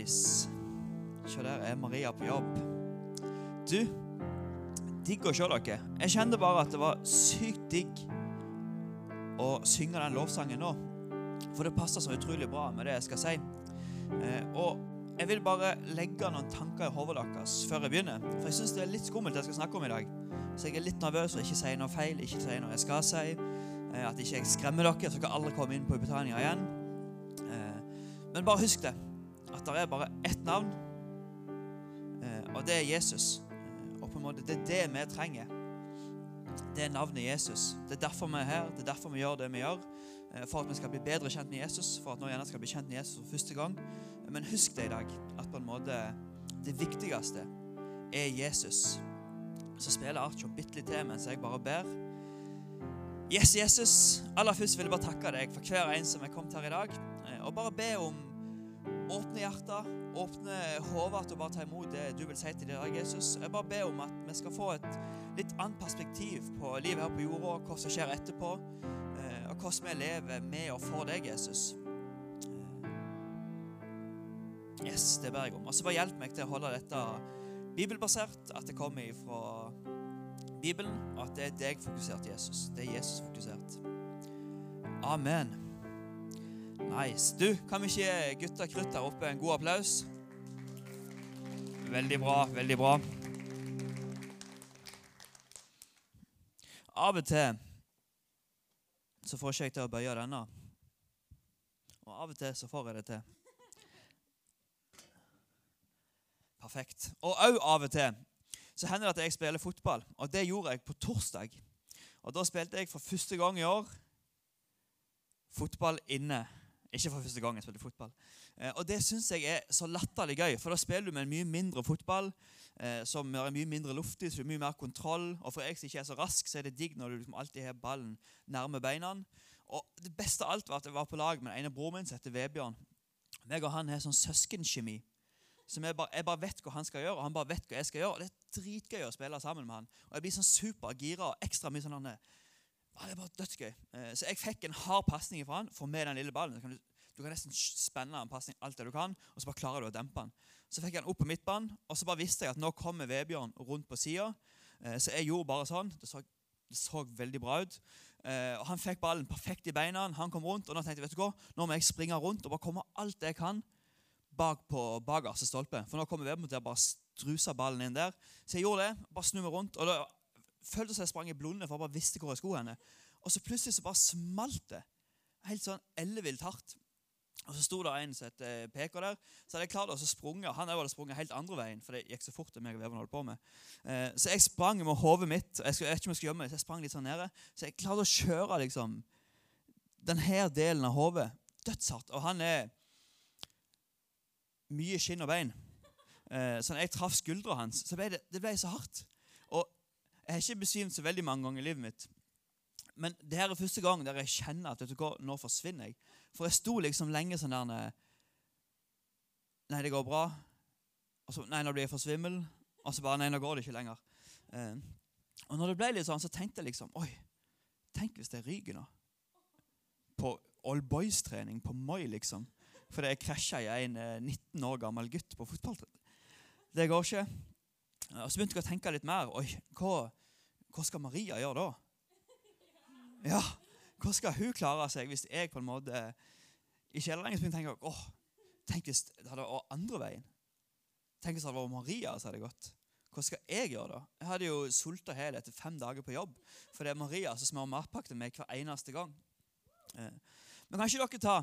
Nice. Se der er Maria på jobb. Du, digg å se dere. Jeg kjente bare at det var sykt digg å synge den lovsangen nå. For det passer så utrolig bra med det jeg skal si. Eh, og jeg vil bare legge noen tanker i hodet deres før jeg begynner. For jeg syns det er litt skummelt det jeg skal snakke om i dag. Så jeg er litt nervøs for ikke si noe feil, ikke si noe jeg skal si. Eh, at ikke jeg skremmer dere, så dere aldri komme inn på Britannia igjen. Eh, men bare husk det, at det er bare ett navn, eh, og det er Jesus. Eh, og på en måte, det er det vi trenger. Det er navnet Jesus. Det er derfor vi er her, det er derfor vi gjør det vi gjør. Eh, For at vi skal bli bedre kjent med Jesus, for at nå gjerne skal bli kjent med Jesus for første gang. Men husk det i dag, at på en måte det viktigste er Jesus. Så spiller Archo bitte litt til mens jeg bare ber. Yes, Jesus. Aller først vil jeg bare takke deg for hver en som er kommet her i dag. Og bare be om åpne hjertet, åpne hodet og bare ta imot det du vil si til deg, Jesus. Jeg bare ber om at vi skal få et litt annet perspektiv på livet her på jorda, hva som skjer etterpå, eh, og hvordan vi lever med og for deg, Jesus. Eh, Yes, det ber jeg om. Og så bare hjelp meg til å holde dette bibelbasert, at det kommer fra Bibelen, og at det er deg-fokusert, Jesus. Det er Jesus-fokusert. Amen. Nice. Du, kan vi ikke gi gutta krutt her oppe en god applaus? Veldig bra, veldig bra. Av og til så får ikke jeg til å bøye denne. Og av og til så får jeg det til. Perfekt. Og òg av og til så hender det at jeg spiller fotball. Og det gjorde jeg på torsdag. Og da spilte jeg for første gang i år fotball inne. Ikke for første gang jeg spilte fotball. Eh, og det syns jeg er så latterlig gøy, for da spiller du med en mye mindre fotball eh, som er mye mindre luftig, så du har mye mer kontroll. Og for jeg som ikke er så rask, så er det digg når du liksom alltid har ballen nærme beina. Og det beste av alt var at jeg var på lag med en av broren min som heter Vebjørn. Meg og han har sånn søskenkjemi. Som jeg bare, jeg bare vet hva han skal gjøre, og han bare vet hva jeg skal gjøre. Og det er dritgøy å spille sammen med han. Og jeg blir sånn supergira og ekstra mye sånn han er. Ja, det er bare dødsgøy. Eh, Så jeg fikk en hard pasning fra han. Få med den lille ballen. Så kan du, du kan nesten spenne en pasning alt det du kan, og så bare klarer du å dempe den. Så fikk jeg den opp på midtbanen, og så bare visste jeg at nå kommer Vebjørn rundt på sida. Så jeg gjorde bare sånn. Det så, det så veldig bra ut. Eh, Og Han fikk ballen perfekt i beina. Han kom rundt, og nå tenkte jeg vet du hva, nå må jeg springe rundt og bare komme alt jeg kan bak på bakerste stolpe. For nå kommer Vebjørn til å bare struse ballen inn der. Så jeg gjorde det. Bare snu meg rundt. og da følte som jeg sprang i blunde, for jeg bare visste hvor jeg skulle henne. Og så plutselig så bare smalt det. Helt sånn ellevilt hardt. Og så sto det en som het PK Peker der. Så hadde jeg klart å sprunge. Han hadde sprunget helt andre veien, for det gikk så fort meg og holdt på med. Eh, Så jeg sprang med hodet mitt. Jeg, skulle, jeg ikke om jeg skulle gjemme så jeg sprang litt sånn nede. Så jeg klarte å kjøre liksom denne delen av hodet dødshardt. Og han er mye skinn og bein. Eh, Så når jeg traff skuldra hans, så ble det, det ble så hardt. Og jeg har ikke besvimt så veldig mange ganger i livet mitt. Men det her er første gang der jeg kjenner at vet du hva, nå forsvinner jeg. For jeg sto liksom lenge sånn der eh, Nei, det går bra. Og så Nei, nå blir jeg for svimmel. Og så bare Nei, nå går det ikke lenger. Eh, og når det ble litt sånn, så tenkte jeg liksom Oi, tenk hvis det ryker nå. På All Boys-trening på Moi, liksom. Fordi jeg krasja i en eh, 19 år gammel gutt på fotballtrening. Det går ikke. Og så begynte jeg å tenke litt mer. Oi, hva, hva skal Maria gjøre da? Ja, hva skal hun klare seg hvis jeg på en måte ikke er tenker lenger? Så begynte jeg å tenke tenk hvis det hadde vært andre veien. Tenk hvis det hadde vært Maria som hadde gått. Hva skal jeg gjøre da? Jeg hadde jo sulta hel etter fem dager på jobb. For det er Maria som smører matpakke til meg hver eneste gang. Eh, Men kan ikke dere ta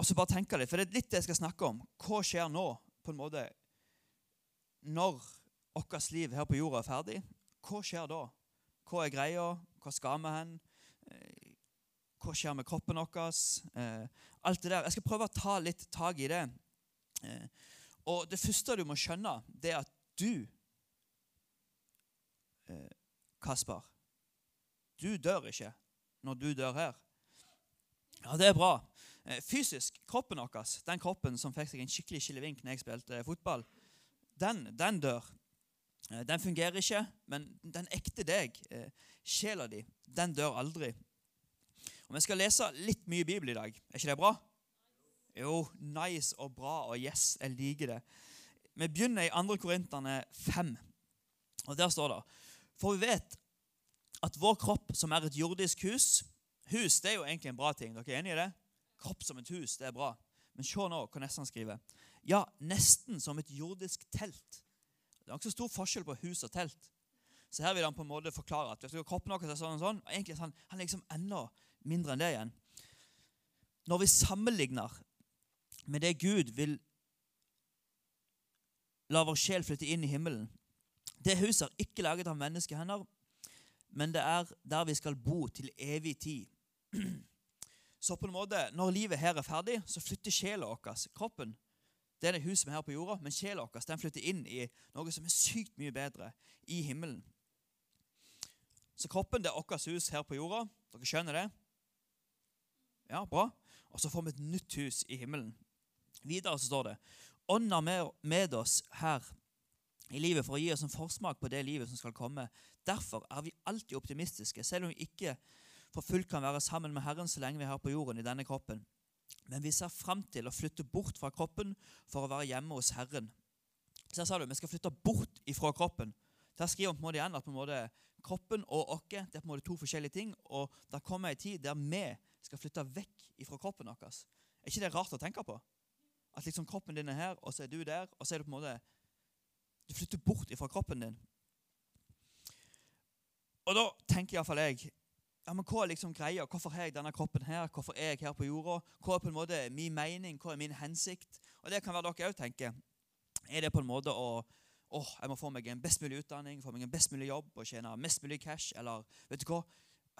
Og så bare tenke litt, for det er litt det jeg skal snakke om. Hva skjer nå, på en måte, når vårt liv her på jorda er ferdig? Hva skjer da? Hva er greia? Hva skal vi hen? Eh, Hva skjer med kroppen vår? Eh, Alt det der. Jeg skal prøve å ta litt tak i det. Eh, Og det første du må skjønne, det er at du, Kasper Du dør ikke når du dør her. Ja, det er bra. Fysisk, kroppen vår, den kroppen som fikk seg en skikkelig skillevink når jeg spilte fotball, den, den dør. Eh, Den fungerer ikke, men den ekte deg, eh, sjela di, den dør aldri. Og Vi skal lese litt mye Bibel i dag. Er ikke det bra? Jo, nice og bra og yes, jeg liker det. Vi begynner i 2. Korinterne 5. Og Der står det For vi vet at vår kropp, som er et jordisk hus Hus det er jo egentlig en bra ting. Dere er enig i det? Kropp som et hus, det er bra. Men se nå hva nesten skriver. Ja, nesten som et jordisk telt. Det er ikke så stor forskjell på hus og telt. Så her vil han på en måte forklare at kroppen vår er sånn og sånn, og egentlig er han, han er liksom enda mindre enn det igjen. Når vi sammenligner med det Gud vil la vår sjel flytte inn i himmelen Det huset er ikke laget av menneskehender, men det er der vi skal bo til evig tid. Så på en måte, når livet her er ferdig, så flytter sjela vår, kroppen, det er det huset vi her på jorda, men sjela vår den flytter inn i noe som er sykt mye bedre, i himmelen. Så kroppen det er vårt hus her på jorda. Dere skjønner det? Ja, bra. Og så får vi et nytt hus i himmelen. Videre så står det Ånd er med oss her i livet for å gi oss en forsmak på det livet som skal komme. Derfor er vi alltid optimistiske, selv om vi ikke for fullt kan være sammen med Herren så lenge vi er her på jorden i denne kroppen. Men vi ser fram til å flytte bort fra kroppen for å være hjemme hos Herren. Så her sa du, Vi skal flytte bort ifra kroppen. Der skriver han på en måte igjen at på en måte kroppen og oss det er på en måte to forskjellige ting. Og det kommer en tid der vi skal flytte vekk ifra kroppen vår. Er ikke det rart å tenke på? At liksom kroppen din er her, og så er du der. og så er det på en måte, Du flytter bort ifra kroppen din. Og da tenker iallfall jeg ja, men hva er liksom greia? Hvorfor har jeg denne kroppen her? Hvorfor er jeg her på jorda? Hva er på en måte min mening? Hva er min hensikt? Og Det kan være dere òg tenker. Er det på en måte å åh, jeg må få meg en best mulig utdanning, få meg en best mulig jobb og tjene mest mulig cash? Eller vet du hva?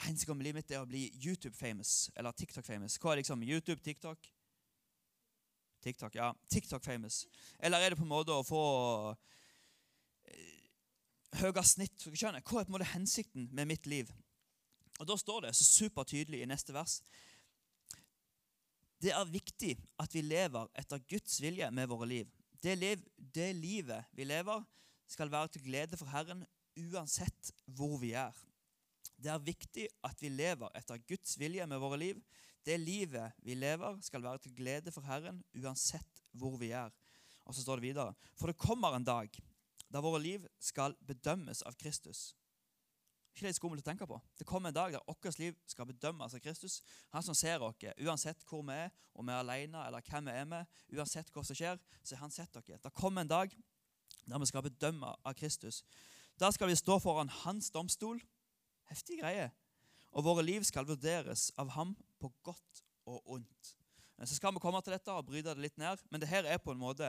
Hensikten med livet mitt er å bli YouTube-famous eller TikTok-famous. Hva er liksom YouTube, TikTok? TikTok, ja. TikTok-famous. Eller er det på en måte å få eh, høyere snitt? Hva er på en måte hensikten med mitt liv? Og Da står det så supertydelig i neste vers Det er viktig at vi lever etter Guds vilje med våre liv. Det, liv, det livet vi lever, skal være til glede for Herren uansett hvor vi er. Det er viktig at vi lever etter Guds vilje med våre liv. Det livet vi lever, skal være til glede for Herren uansett hvor vi er. Og så står det videre.: For det kommer en dag da våre liv skal bedømmes av Kristus ikke litt skummelt å tenke på? Det kommer en dag der vårt liv skal bedømmes av Kristus. Han som ser oss, uansett hvor vi er, om vi er alene eller hvem vi er med, uansett hva som skjer, så han sett dere. Det kommer en dag der vi skal bedømme av Kristus. Da skal vi stå foran hans domstol. Heftige greier. Og våre liv skal vurderes av ham på godt og ondt. Så skal vi komme til dette og bryte det litt ned, men det her er på en måte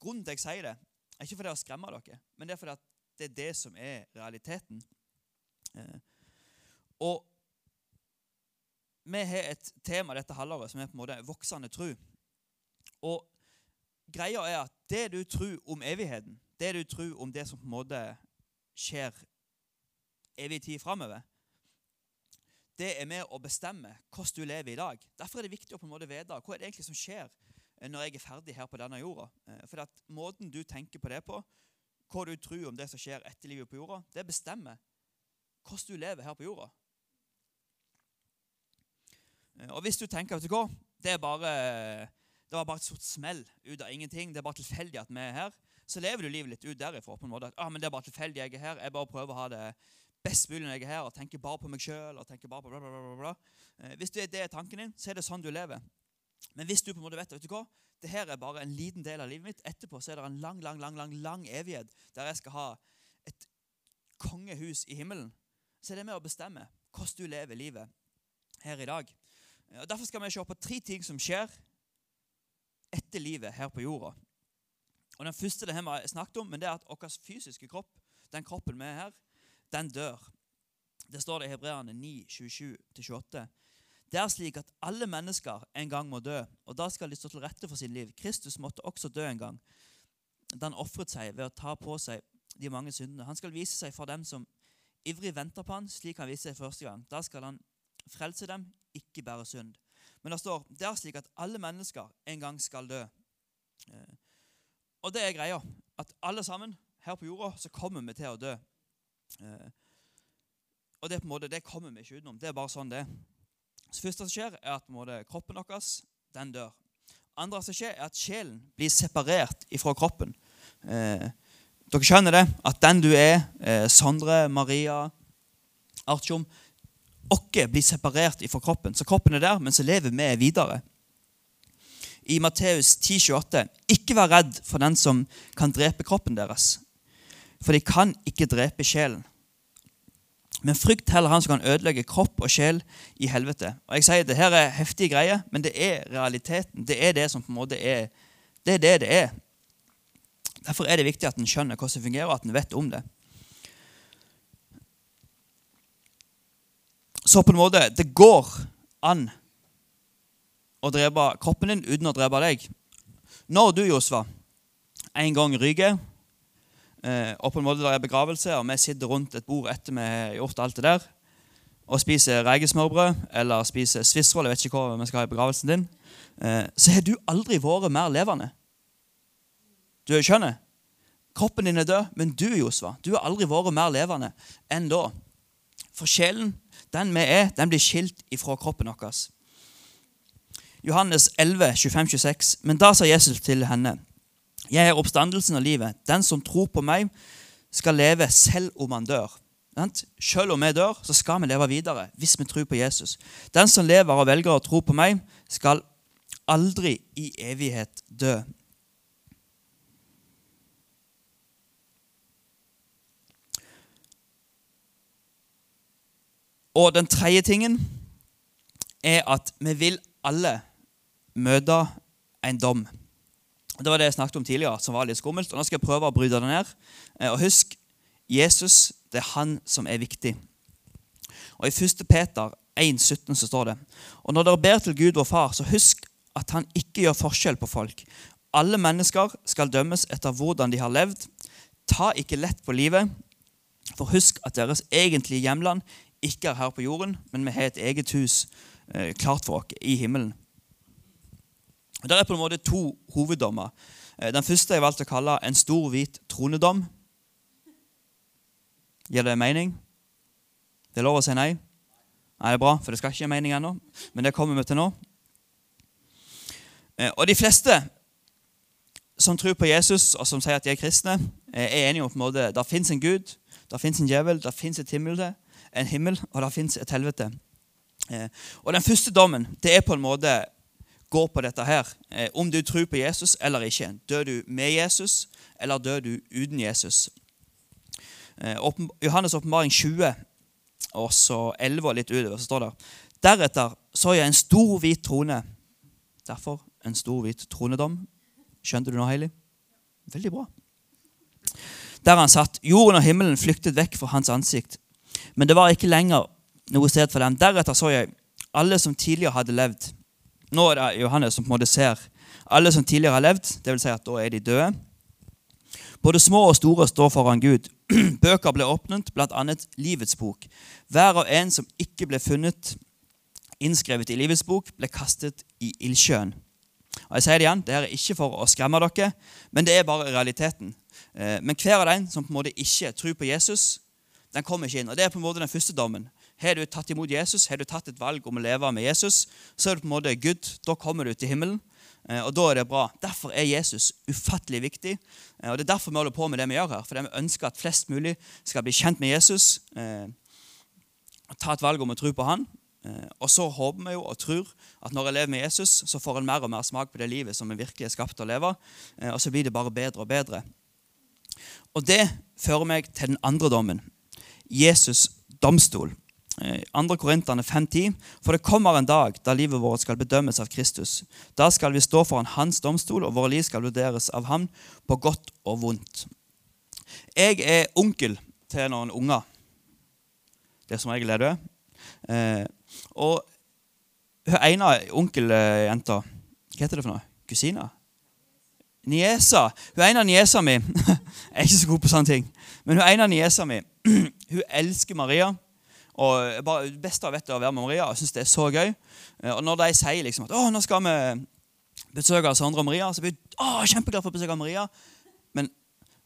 grunnen til at jeg sier det. Ikke fordi jeg skremmer dere, men det er fordi det er det som er realiteten. Eh, og vi har et tema dette halvåret som er på en måte voksende tro. Og greia er at det du tror om evigheten, det du tror om det som på en måte skjer evig tid framover, det er med å bestemme hvordan du lever i dag. Derfor er det viktig å på en måte vite hva er det egentlig som skjer eh, når jeg er ferdig her på denne jorda. Eh, for at måten du tenker på det på, hva du tror om det som skjer etter livet på jorda, det bestemmer hvordan du lever her på jorda. Eh, og hvis du tenker vet du hva, det, er bare, det var bare et stort smell ut av ingenting, det er bare tilfeldig at vi er her, så lever du livet litt ut derifra. på en måte. At, ah, men det er bare tilfeldig jeg er her. Jeg bare prøver å ha det best mulig når jeg er her, og tenker bare på meg sjøl. Eh, hvis det, det er tanken din, så er det sånn du lever. Men hvis du på en måte vet vet du hva, det her er bare en liten del av livet mitt, etterpå så er det en lang lang, lang, lang, lang evighet der jeg skal ha et kongehus i himmelen så er det med å bestemme hvordan du lever livet her i dag. Og Derfor skal vi se på tre ting som skjer etter livet her på jorda. Og Den første det har vi snakket om, men det er at vår fysiske kropp, den kroppen vi er her, den dør. Det står det i Hebreerne 9, 27-28. Det er slik at alle mennesker en gang må dø, og da skal de stå til rette for sin liv. Kristus måtte også dø en gang. Da han ofret seg ved å ta på seg de mange syndene. Han skal vise seg for dem som ivrig venter på han, slik han viste seg første gang. Da skal han frelse dem, ikke bære synd. Men det står det er slik at alle mennesker en gang skal dø. Eh, og det er greia. At alle sammen her på jorda så kommer vi til å dø. Eh, og det, på en måte, det kommer vi ikke utenom. Det er bare sånn det er. Så første som skjer, er at måte, kroppen vår den dør. andre som skjer, er at sjelen blir separert ifra kroppen. Eh, dere skjønner det? At den du er, eh, Sondre, Maria, Artjom Okke blir separert ifra kroppen. Så kroppen er der, men så lever vi videre. I Matteus 10,28.: Ikke vær redd for den som kan drepe kroppen deres, for de kan ikke drepe sjelen. Men frykt heller han som kan ødelegge kropp og sjel i helvete. Og jeg sier Det her er heftige greier, men det er realiteten. Det er det som på en måte er det er det det er. Derfor er det viktig at en skjønner hvordan det fungerer, og at en vet om det. Så på en måte Det går an å drepe kroppen din uten å drepe deg. Når du, Josva, en gang ryker, eh, og på en måte der er begravelse, og vi sitter rundt et bord etter vi har gjort alt det der, og spiser rekesmørbrød eller spiser svissroll, jeg vet ikke hva vi skal ha i begravelsen din, eh, så har du aldri vært mer levende. Du skjønner? Kroppen din er død, men du, Josva, du har aldri vært mer levende enn da. For sjelen, den vi er, den blir skilt ifra kroppen vår. Johannes 11, 25-26. Men da sa Jesus til henne, Jeg er oppstandelsen av livet. Den som tror på meg, skal leve selv om han dør. Selv om vi dør, så skal vi leve videre hvis vi tror på Jesus. Den som lever og velger å tro på meg, skal aldri i evighet dø. Og den tredje tingen er at vi vil alle møte en dom. Det var det jeg snakket om tidligere, som var litt skummelt. og Nå skal jeg prøve å bryte det ned. Eh, og husk, Jesus, det er han som er viktig. Og I 1. Peter 1,17 så står det Og når dere ber til Gud vår Far, så husk at han ikke gjør forskjell på folk. Alle mennesker skal dømmes etter hvordan de har levd. Ta ikke lett på livet, for husk at deres egentlige hjemland ikke er her på jorden, men vi har et eget hus eh, klart for oss i himmelen. Det er på en måte to hoveddommer. Eh, den første jeg valgte å kalle en stor, hvit tronedom. Gir det mening? Det er lov å si nei? Nei, det er bra, for det skal ikke gi mening ennå. Men det kommer vi til nå. Eh, og de fleste som tror på Jesus, og som sier at de er kristne, eh, er enige om på en måte, det fins en Gud, det fins en djevel, det fins et himmel, en himmel, og det fins et helvete. Og den første dommen det er på en måte går på dette her. Eh, om du tror på Jesus eller ikke. Dør du med Jesus, eller dør du uten Jesus? Eh, Johannes' åpenbaring 20, og så 11 og litt utover, så står det Deretter så jeg en stor, hvit trone. Derfor en stor, hvit tronedom. Skjønte du noe, Heilig? Veldig bra. Der han satt. Jorden og himmelen flyktet vekk fra hans ansikt. Men det var ikke lenger noe sted for dem. Deretter så jeg alle som tidligere hadde levd nå er det Johannes som på en måte ser alle som tidligere har levd. Vil si at da er de døde. Både små og store står foran Gud. Bøker ble åpnet, bl.a. Livets bok. Hver og en som ikke ble funnet innskrevet i Livets bok, ble kastet i ildsjøen. Og jeg sier det igjen, Det her er ikke for å skremme dere, men det er bare realiteten. Eh, men hver av den som på en måte ikke tror på Jesus, den kommer ikke inn. Og Det er på en måte den første dommen. Har du tatt imot Jesus, har du tatt et valg om å leve med Jesus, så er du på en måte good. Da kommer du til himmelen, eh, og da er det bra. Derfor er Jesus ufattelig viktig. Eh, og Det er derfor vi holder på med det vi gjør her. Fordi vi ønsker at flest mulig skal bli kjent med Jesus. Eh, Ta et valg om å tro på han. Og så håper vi jo og tror at når jeg lever med Jesus, så får en mer og mer smak på det livet som vi virkelig er skapt til å leve. Og så blir det bare bedre og bedre. Og det fører meg til den andre dommen. Jesus domstol. 2. Korintene 5,10.: For det kommer en dag da livet vårt skal bedømmes av Kristus. Da skal vi stå foran Hans domstol, og våre liv skal vurderes av Ham på godt og vondt. Jeg er onkel til noen unger. Det er som regel er du. er. og hun ene onkeljenta Hva heter det for noe? Kusina? Niesa. Hun ene niesa mi Jeg er ikke så god på sånne ting. Men hun ene niesa mi hun elsker Maria. Og bare beste jeg vet, å være med Maria. Jeg synes det er så gøy. Eh, og når de sier liksom at å, nå skal vi besøke Sondre og Maria, så blir jeg å, kjempeglad for å besøke Maria. Men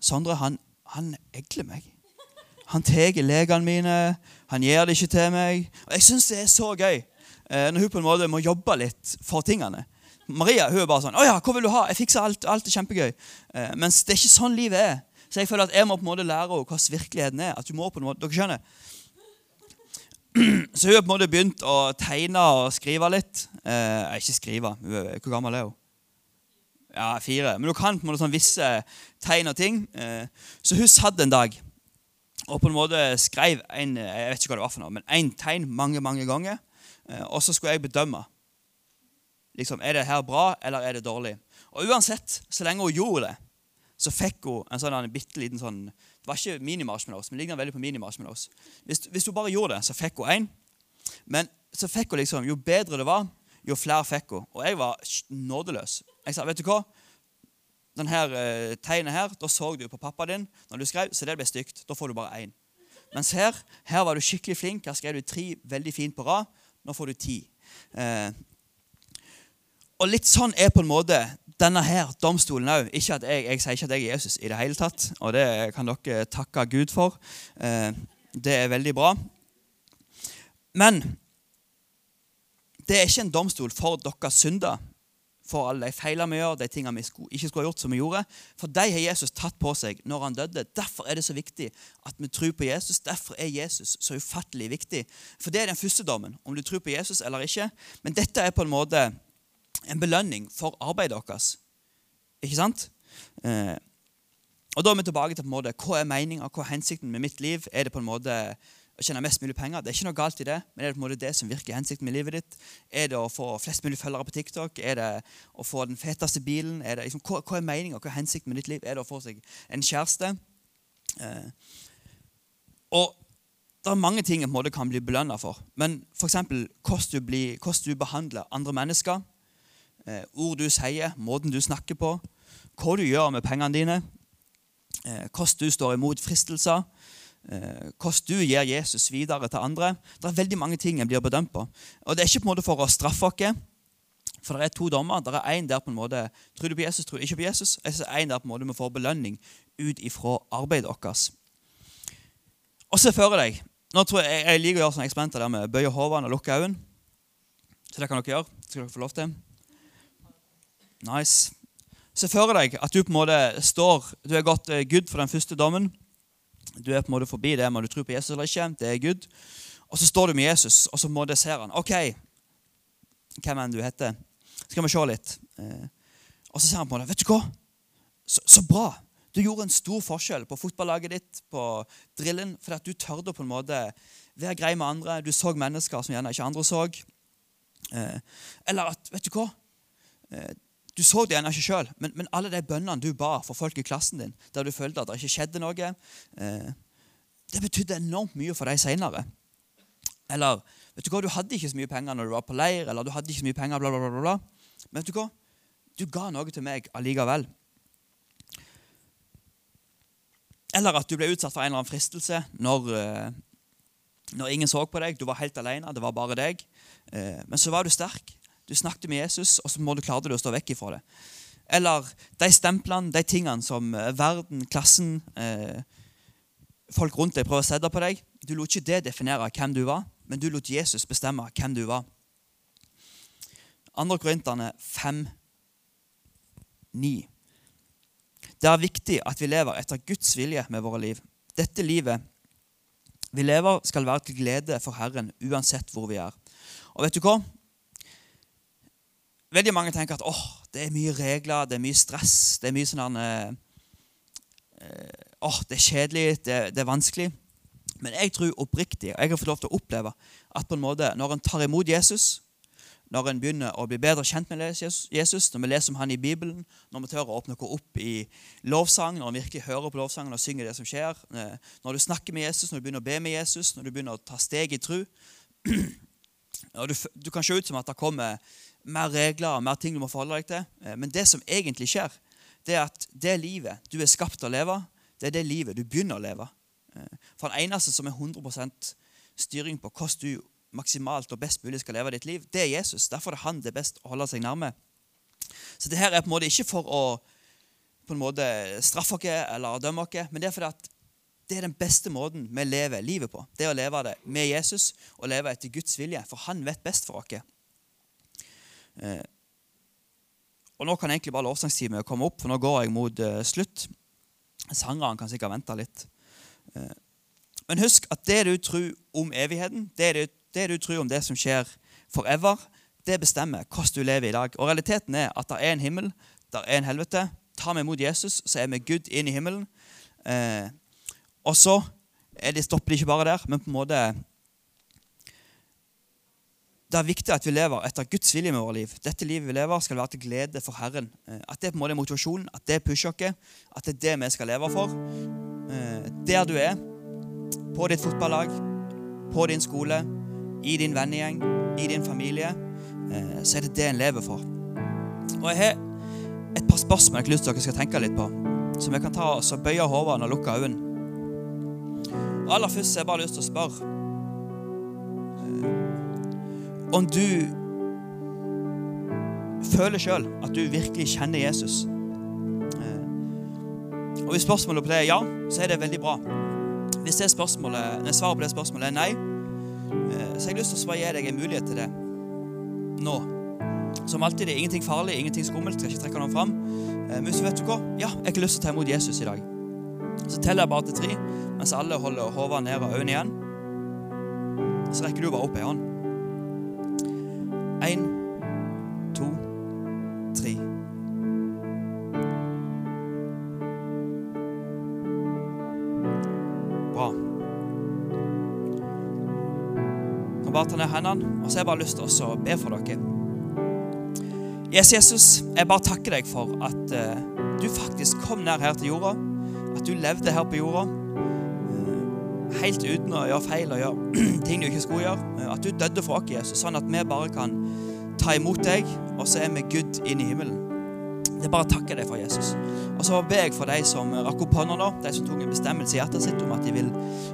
Sondre han, han egler meg. Han tar legene mine, han gir det ikke til meg. Og Jeg syns det er så gøy eh, når hun på en måte må jobbe litt for tingene. Maria hun er bare sånn 'Å ja, hva vil du ha? Jeg fikser alt. Alt er kjempegøy.' Eh, mens det er ikke sånn livet er. Så jeg føler at jeg må på en måte lære henne hva virkeligheten er. at hun må på en måte, Dere skjønner? Så hun har på en måte begynt å tegne og skrive litt. Eh, ikke skrive. Hvor gammel er hun? Ja, fire. Men hun kan på en måte sånn visse tegn og ting. Eh, så hun satt en dag og på en måte skrev en, jeg vet ikke hva det var for noe, men en tegn mange mange ganger. Eh, og så skulle jeg bedømme. Liksom, Er det her bra, eller er det dårlig? Og uansett, så lenge hun gjorde det, så fikk hun en sånn en bitte liten sånn Det var ikke mini-marshmallows, men ligner veldig på mini-marshmallows. Hvis, hvis, hun bare gjorde det, så fikk hun én. Men så fikk hun liksom, jo bedre det var, jo flere fikk hun. Og jeg var nådeløs. Jeg sa, vet du hva? Denne uh, tegnet her, da så du på pappa din når du skrev, så det ble stygt. Da får du bare én. Mens her her var du skikkelig flink. Her skrev du tre veldig fint på rad. Nå får du ti. Eh, og litt sånn er på en måte denne her domstolen òg. Jeg, jeg, sier ikke at jeg er Jesus i det hele tatt, og det kan dere takke Gud for. Eh, det er veldig bra. Men det er ikke en domstol for deres synder for alle de feilene vi gjør, de tingene vi ikke skulle ha gjort som vi gjorde. For de har Jesus tatt på seg når han døde. Derfor er det så viktig at vi tror på Jesus. Derfor er Jesus så ufattelig viktig. For det er den første dommen, om du tror på Jesus eller ikke. Men dette er på en måte en belønning for arbeidet vårt. Ikke sant? Eh, og Da er vi tilbake til på en måte, hva er meninga, hva er hensikten med mitt liv? Er det på en måte å tjene mest mulig penger. Det er ikke noe galt i det, men er det på en måte det som virker hensikten med livet ditt? Er det å få flest mulig følgere på TikTok? Er det å få den feteste bilen? Er det, liksom, hva, hva, er meningen, hva er hensikten med ditt liv? Er det å få seg en kjæreste? Eh, og det er mange ting en måte kan bli belønna for. Men f.eks. hvordan du, hvordan du behandler andre mennesker. Eh, ord du sier, måten du snakker på. Hva du gjør med pengene dine. Eh, hvordan du står imot fristelser eh, hvordan du gir Jesus videre til andre. Det er veldig mange ting en blir bedømt på. Og Det er ikke på en måte for å straffe oss. For det er to dommer. Det er en der på en måte tror du på Jesus, tror du ikke på Jesus. Og så er en der på en måte vi får belønning ut ifra arbeidet vårt. Og se for deg nå tror jeg, jeg liker å gjøre sånne eksperimenter der med bøye hodene og lukke øynene. Så det kan dere gjøre. Det skal dere få lov til. Nice. Se for deg at du på en måte står Du er gått uh, good for den første dommen. Du er på en måte forbi det om du tror på Jesus eller ikke. Det er Gud. Og så står du med Jesus, og så må det ser han. OK, hvem enn du heter. Skal vi se litt. Eh, og så ser han på det. Vet du hva? Så, så, bra. Du gjorde en stor forskjell på fotballaget ditt, på drillen, fordi at du tørde på en måte være grei med andre. Du så mennesker som gjerne ikke andre så. Eh, eller at Vet du hva? Du så det gjerne ikke sjøl, men, men, alle de bønnene du ba for folk i klassen din, der du følte at det ikke skjedde noe, eh, det betydde enormt mye for deg seinere. Eller vet du hva, du hadde ikke så mye penger når du var på leir, eller du hadde ikke så mye penger, bla, bla, bla, bla. Men vet du hva? Du ga noe til meg allikevel. Eller at du ble utsatt for en eller annen fristelse når, eh, når ingen så på deg. Du var helt alene, det var bare deg. Eh, men så var du sterk. Du snakket med Jesus, og så må du klare det å stå vekk ifra det. Eller de stemplene, de tingene som eh, verden, klassen, eh, folk rundt deg prøver å sette på deg. Du lot ikke det definere hvem du var, men du lot Jesus bestemme hvem du var. 2. Korinterne 5, 9. Det er viktig at vi lever etter Guds vilje med våre liv. Dette livet vi lever, skal være til glede for Herren uansett hvor vi er. Og vet du hva? Veldig mange tenker at oh, det er mye regler, det er mye stress, det er mye sånn eh, oh, Det er kjedelig, det, det, er vanskelig. Men jeg tror oppriktig, og jeg har fått lov til å oppleve, at på en måte, når en tar imot Jesus, når en begynner å bli bedre kjent med Jesus, når vi leser om han i Bibelen, når vi tør å åpne noe opp i lovsang, når vi virkelig hører på lovsangen og synger det som skjer, eh, når du snakker med Jesus, når du begynner å be med Jesus, når du begynner å ta steg i tro du, du kan se ut som at det kommer mer regler, og mer ting du må forholde deg til. Eh, men det som egentlig skjer, det er at det livet du er skapt til å leve, det er det livet du begynner å leve. Eh, for den eneste som er 100% styring på hvordan du maksimalt og best mulig skal leve ditt liv, det er Jesus. Derfor er han det best å holde seg nærme. Så det her er på en måte ikke for å på en måte straffe oss eller dømme oss, men det er fordi at det er den beste måten vi lever livet på. Det er å leve det med Jesus og leve etter Guds vilje, for han vet best for oss. Eh, Og nå kan jeg egentlig bare lovsangstimen komme opp, for nå går jeg mot uh, slutt. Sangerne kan sikkert vente litt. Uh, men husk at det du tror om evigheten, det du, det du tror om det som skjer forever, det bestemmer hvordan du lever i dag. Og realiteten er at det er en himmel, det er en helvete. Tar vi imot Jesus, så er vi Gud inn i himmelen. Og så det stopper det ikke bare der, men på en måte det er viktig at vi lever etter Guds vilje med vårt liv. Dette livet vi lever, skal være til glede for Herren. Eh, at det på en måte er motivasjonen, at det pusher oss, at det er det vi skal leve for. Eh, der du er, på ditt fotballag, på din skole, i din vennegjeng, i din familie, eh, så er det det en lever for. Og Jeg har et par spørsmål jeg har lyst til at dere skal tenke litt på, som jeg kan ta og bøye hodene og lukke øynene. Aller først har jeg bare lyst til å spørre om du føler sjøl at du virkelig kjenner Jesus. Eh, og Hvis spørsmålet på det er ja, så er det veldig bra. Hvis det spørsmålet, når svaret på det spørsmålet er nei, eh, så har jeg lyst til å gi deg en mulighet til det nå. Som alltid det er ingenting farlig, ingenting skummelt. Skal ikke trekke noen fram. Men men så vet du hva? Ja, jeg har lyst til å ta imot Jesus i dag. Så teller jeg bare til tre, mens alle holder hodet nede og øynene igjen. Så rekker du bare opp ei hånd. Én, to, tre. Bra. Kan bare ta ned hendene, og så har jeg bare lyst til å be for dere. Yes, Jesus, jeg bare takker deg for at uh, du faktisk kom ned her til jorda. At du levde her på jorda. Helt uten å gjøre feil og gjøre ting du ikke skulle gjøre. Uh, at du døde for oss, Jesus, sånn at vi bare kan ta imot deg, og så er vi Gud inn i himmelen. Det er bare å takke deg for Jesus. Og så ber jeg for de som rakk opp hånda nå, de som tok en bestemmelse i hjertet sitt om at de vil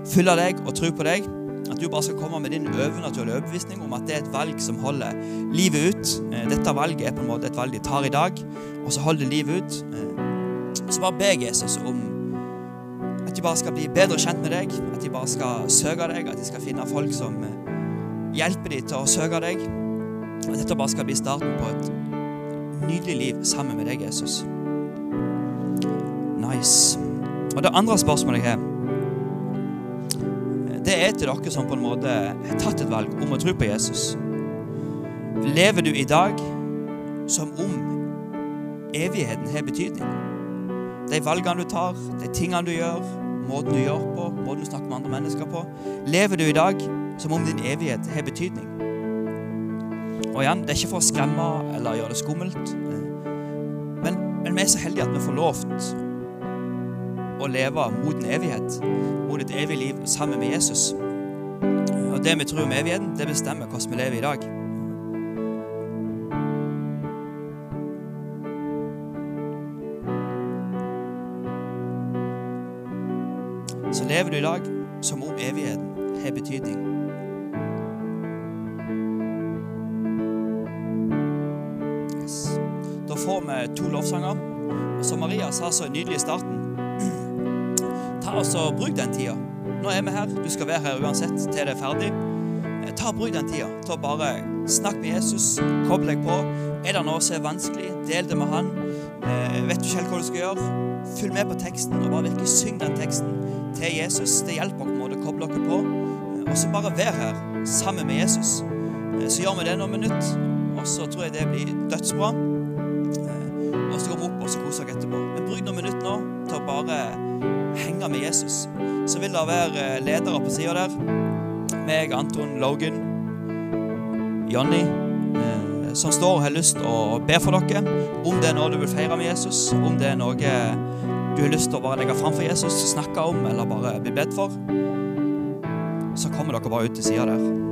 følge deg og tro på deg. At du bare skal komme med din overnaturlige overbevisning om at det er et valg som holder livet ut. Eh, dette valget er på en måte et valg de tar i dag, og så holder livet ut. Eh, så bare ber Jesus om at de bare skal bli bedre kjent med deg, at de bare skal søke deg, at de skal finne folk som eh, hjelper dem til å søke deg. At dette bare skal bli starten på et nydelig liv sammen med deg, Jesus. Nice. Og det andre spørsmålet jeg har, det er til dere som på en måte har tatt et valg om å tro på Jesus. Lever du i dag som om evigheten har betydning? De valgene du tar, de tingene du gjør, måten du gjør på, måten du snakker med andre mennesker på. Lever du i dag som om din evighet har betydning? Og igjen, Det er ikke for å skremme eller gjøre det skummelt. Men, men vi er så heldige at vi får lov å leve mot en evighet. Mot et evig liv sammen med Jesus. Og Det vi tror om evigheten, det bestemmer hvordan vi lever i dag. Lever du i dag som om evigheten har betydning. da får vi to lovsanger. Og som Maria sa så nydelig i starten Ta altså, Bruk den tida. Nå er vi her. Du skal være her uansett til det er ferdig. Eh, ta Bruk den tida til å bare snakke med Jesus. Koble deg på. Er det noe som er vanskelig, del det med han. Eh, vet du ikke helt hva du skal gjøre? Følg med på teksten og bare virkelig syng den teksten til Jesus. Det hjelper på å koble dere på. Eh, og så bare vær her sammen med Jesus. Eh, så gjør vi det noen minutt, og så tror jeg det blir dødsbra og så går vi opp og så koser dere etterpå. Men bruk noen minutter nå til å bare henge med Jesus. Så vil det være eh, ledere på sida der. Meg, Anton, Logan, Jonny, eh, som står og har lyst til å be for dere. Om det er noe du vil feire med Jesus, om det er noe du har lyst til å bare legge fram for Jesus, snakke om eller bare bli bedt for, så kommer dere bare ut til sida der.